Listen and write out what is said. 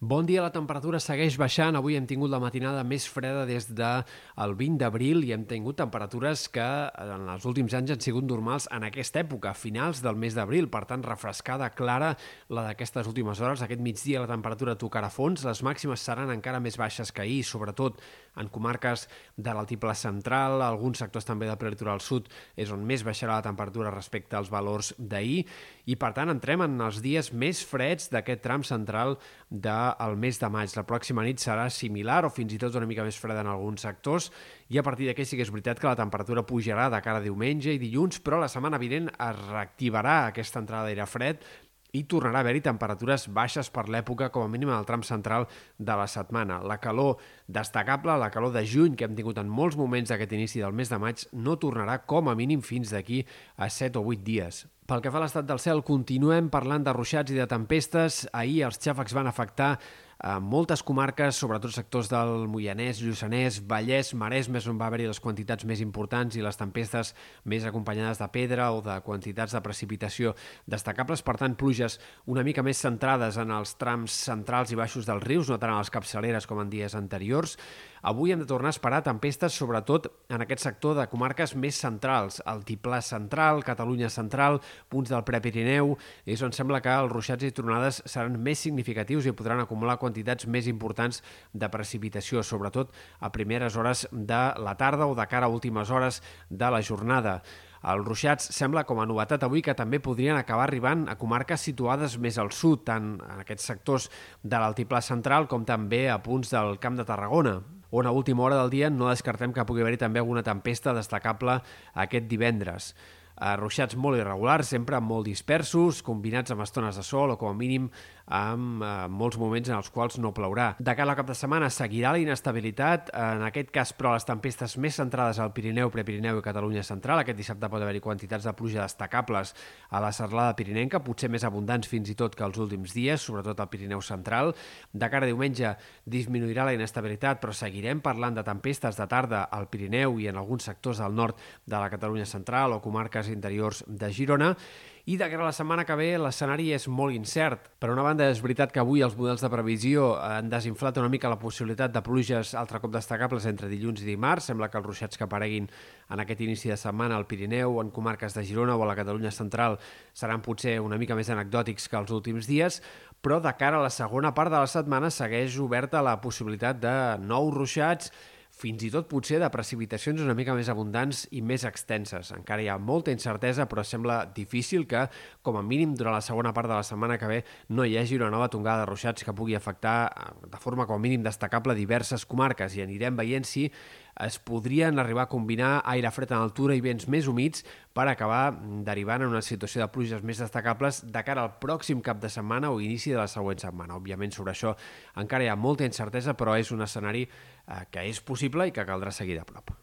Bon dia, la temperatura segueix baixant. Avui hem tingut la matinada més freda des del de 20 d'abril i hem tingut temperatures que en els últims anys han sigut normals en aquesta època, finals del mes d'abril. Per tant, refrescada, clara, la d'aquestes últimes hores. Aquest migdia la temperatura tocarà fons. Les màximes seran encara més baixes que ahir, sobretot en comarques de l'altiple central, alguns sectors també del prelitoral sud és on més baixarà la temperatura respecte als valors d'ahir i, per tant, entrem en els dies més freds d'aquest tram central de al mes de maig. La pròxima nit serà similar o fins i tot una mica més freda en alguns sectors i a partir d'aquí sí que és veritat que la temperatura pujarà de cara a diumenge i dilluns, però la setmana vinent es reactivarà aquesta entrada d'aire fred i tornarà a haver-hi temperatures baixes per l'època, com a mínim en el tram central de la setmana. La calor destacable, la calor de juny que hem tingut en molts moments d'aquest inici del mes de maig, no tornarà com a mínim fins d'aquí a 7 o 8 dies. Pel que fa a l'estat del cel, continuem parlant de ruixats i de tempestes. Ahir els xàfecs van afectar a moltes comarques, sobretot sectors del Moianès, Lluçanès, Vallès, Maresme, on va haver-hi les quantitats més importants i les tempestes més acompanyades de pedra o de quantitats de precipitació destacables. Per tant, pluges una mica més centrades en els trams centrals i baixos dels rius, no tant a les capçaleres com en dies anteriors. Avui hem de tornar a esperar tempestes, sobretot en aquest sector de comarques més centrals, el Tiplà central, Catalunya central, punts del Prepirineu, és on sembla que els ruixats i tronades seran més significatius i podran acumular quantitats més importants de precipitació, sobretot a primeres hores de la tarda o de cara a últimes hores de la jornada. Els ruixats sembla com a novetat avui que també podrien acabar arribant a comarques situades més al sud, tant en aquests sectors de l'altiplà central com també a punts del Camp de Tarragona on a última hora del dia no descartem que pugui haver-hi també alguna tempesta destacable aquest divendres ruixats molt irregulars, sempre molt dispersos, combinats amb estones de sol o com a mínim amb eh, molts moments en els quals no plourà. De cara al cap de setmana seguirà la inestabilitat, en aquest cas però les tempestes més centrades al Pirineu, Prepirineu i Catalunya Central. Aquest dissabte pot haver-hi quantitats de pluja destacables a la serlada pirinenca, potser més abundants fins i tot que els últims dies, sobretot al Pirineu Central. De cara a diumenge disminuirà la inestabilitat, però seguirem parlant de tempestes de tarda al Pirineu i en alguns sectors del nord de la Catalunya Central o comarques interiors de Girona i de cara a la setmana que ve l'escenari és molt incert. Per una banda, és veritat que avui els models de previsió han desinflat una mica la possibilitat de pluges altre cop destacables entre dilluns i dimarts. Sembla que els ruixats que apareguin en aquest inici de setmana al Pirineu, en comarques de Girona o a la Catalunya central seran potser una mica més anecdòtics que els últims dies, però de cara a la segona part de la setmana segueix oberta la possibilitat de nous ruixats fins i tot potser de precipitacions una mica més abundants i més extenses. Encara hi ha molta incertesa, però sembla difícil que, com a mínim, durant la segona part de la setmana que ve no hi hagi una nova tongada de ruixats que pugui afectar eh, de forma com a mínim destacable diverses comarques i anirem veient si es podrien arribar a combinar aire fred en altura i vents més humits per acabar derivant en una situació de pluges més destacables de cara al pròxim cap de setmana o inici de la següent setmana. Òbviament, sobre això encara hi ha molta incertesa, però és un escenari eh, que és possible i que caldrà seguir de prop.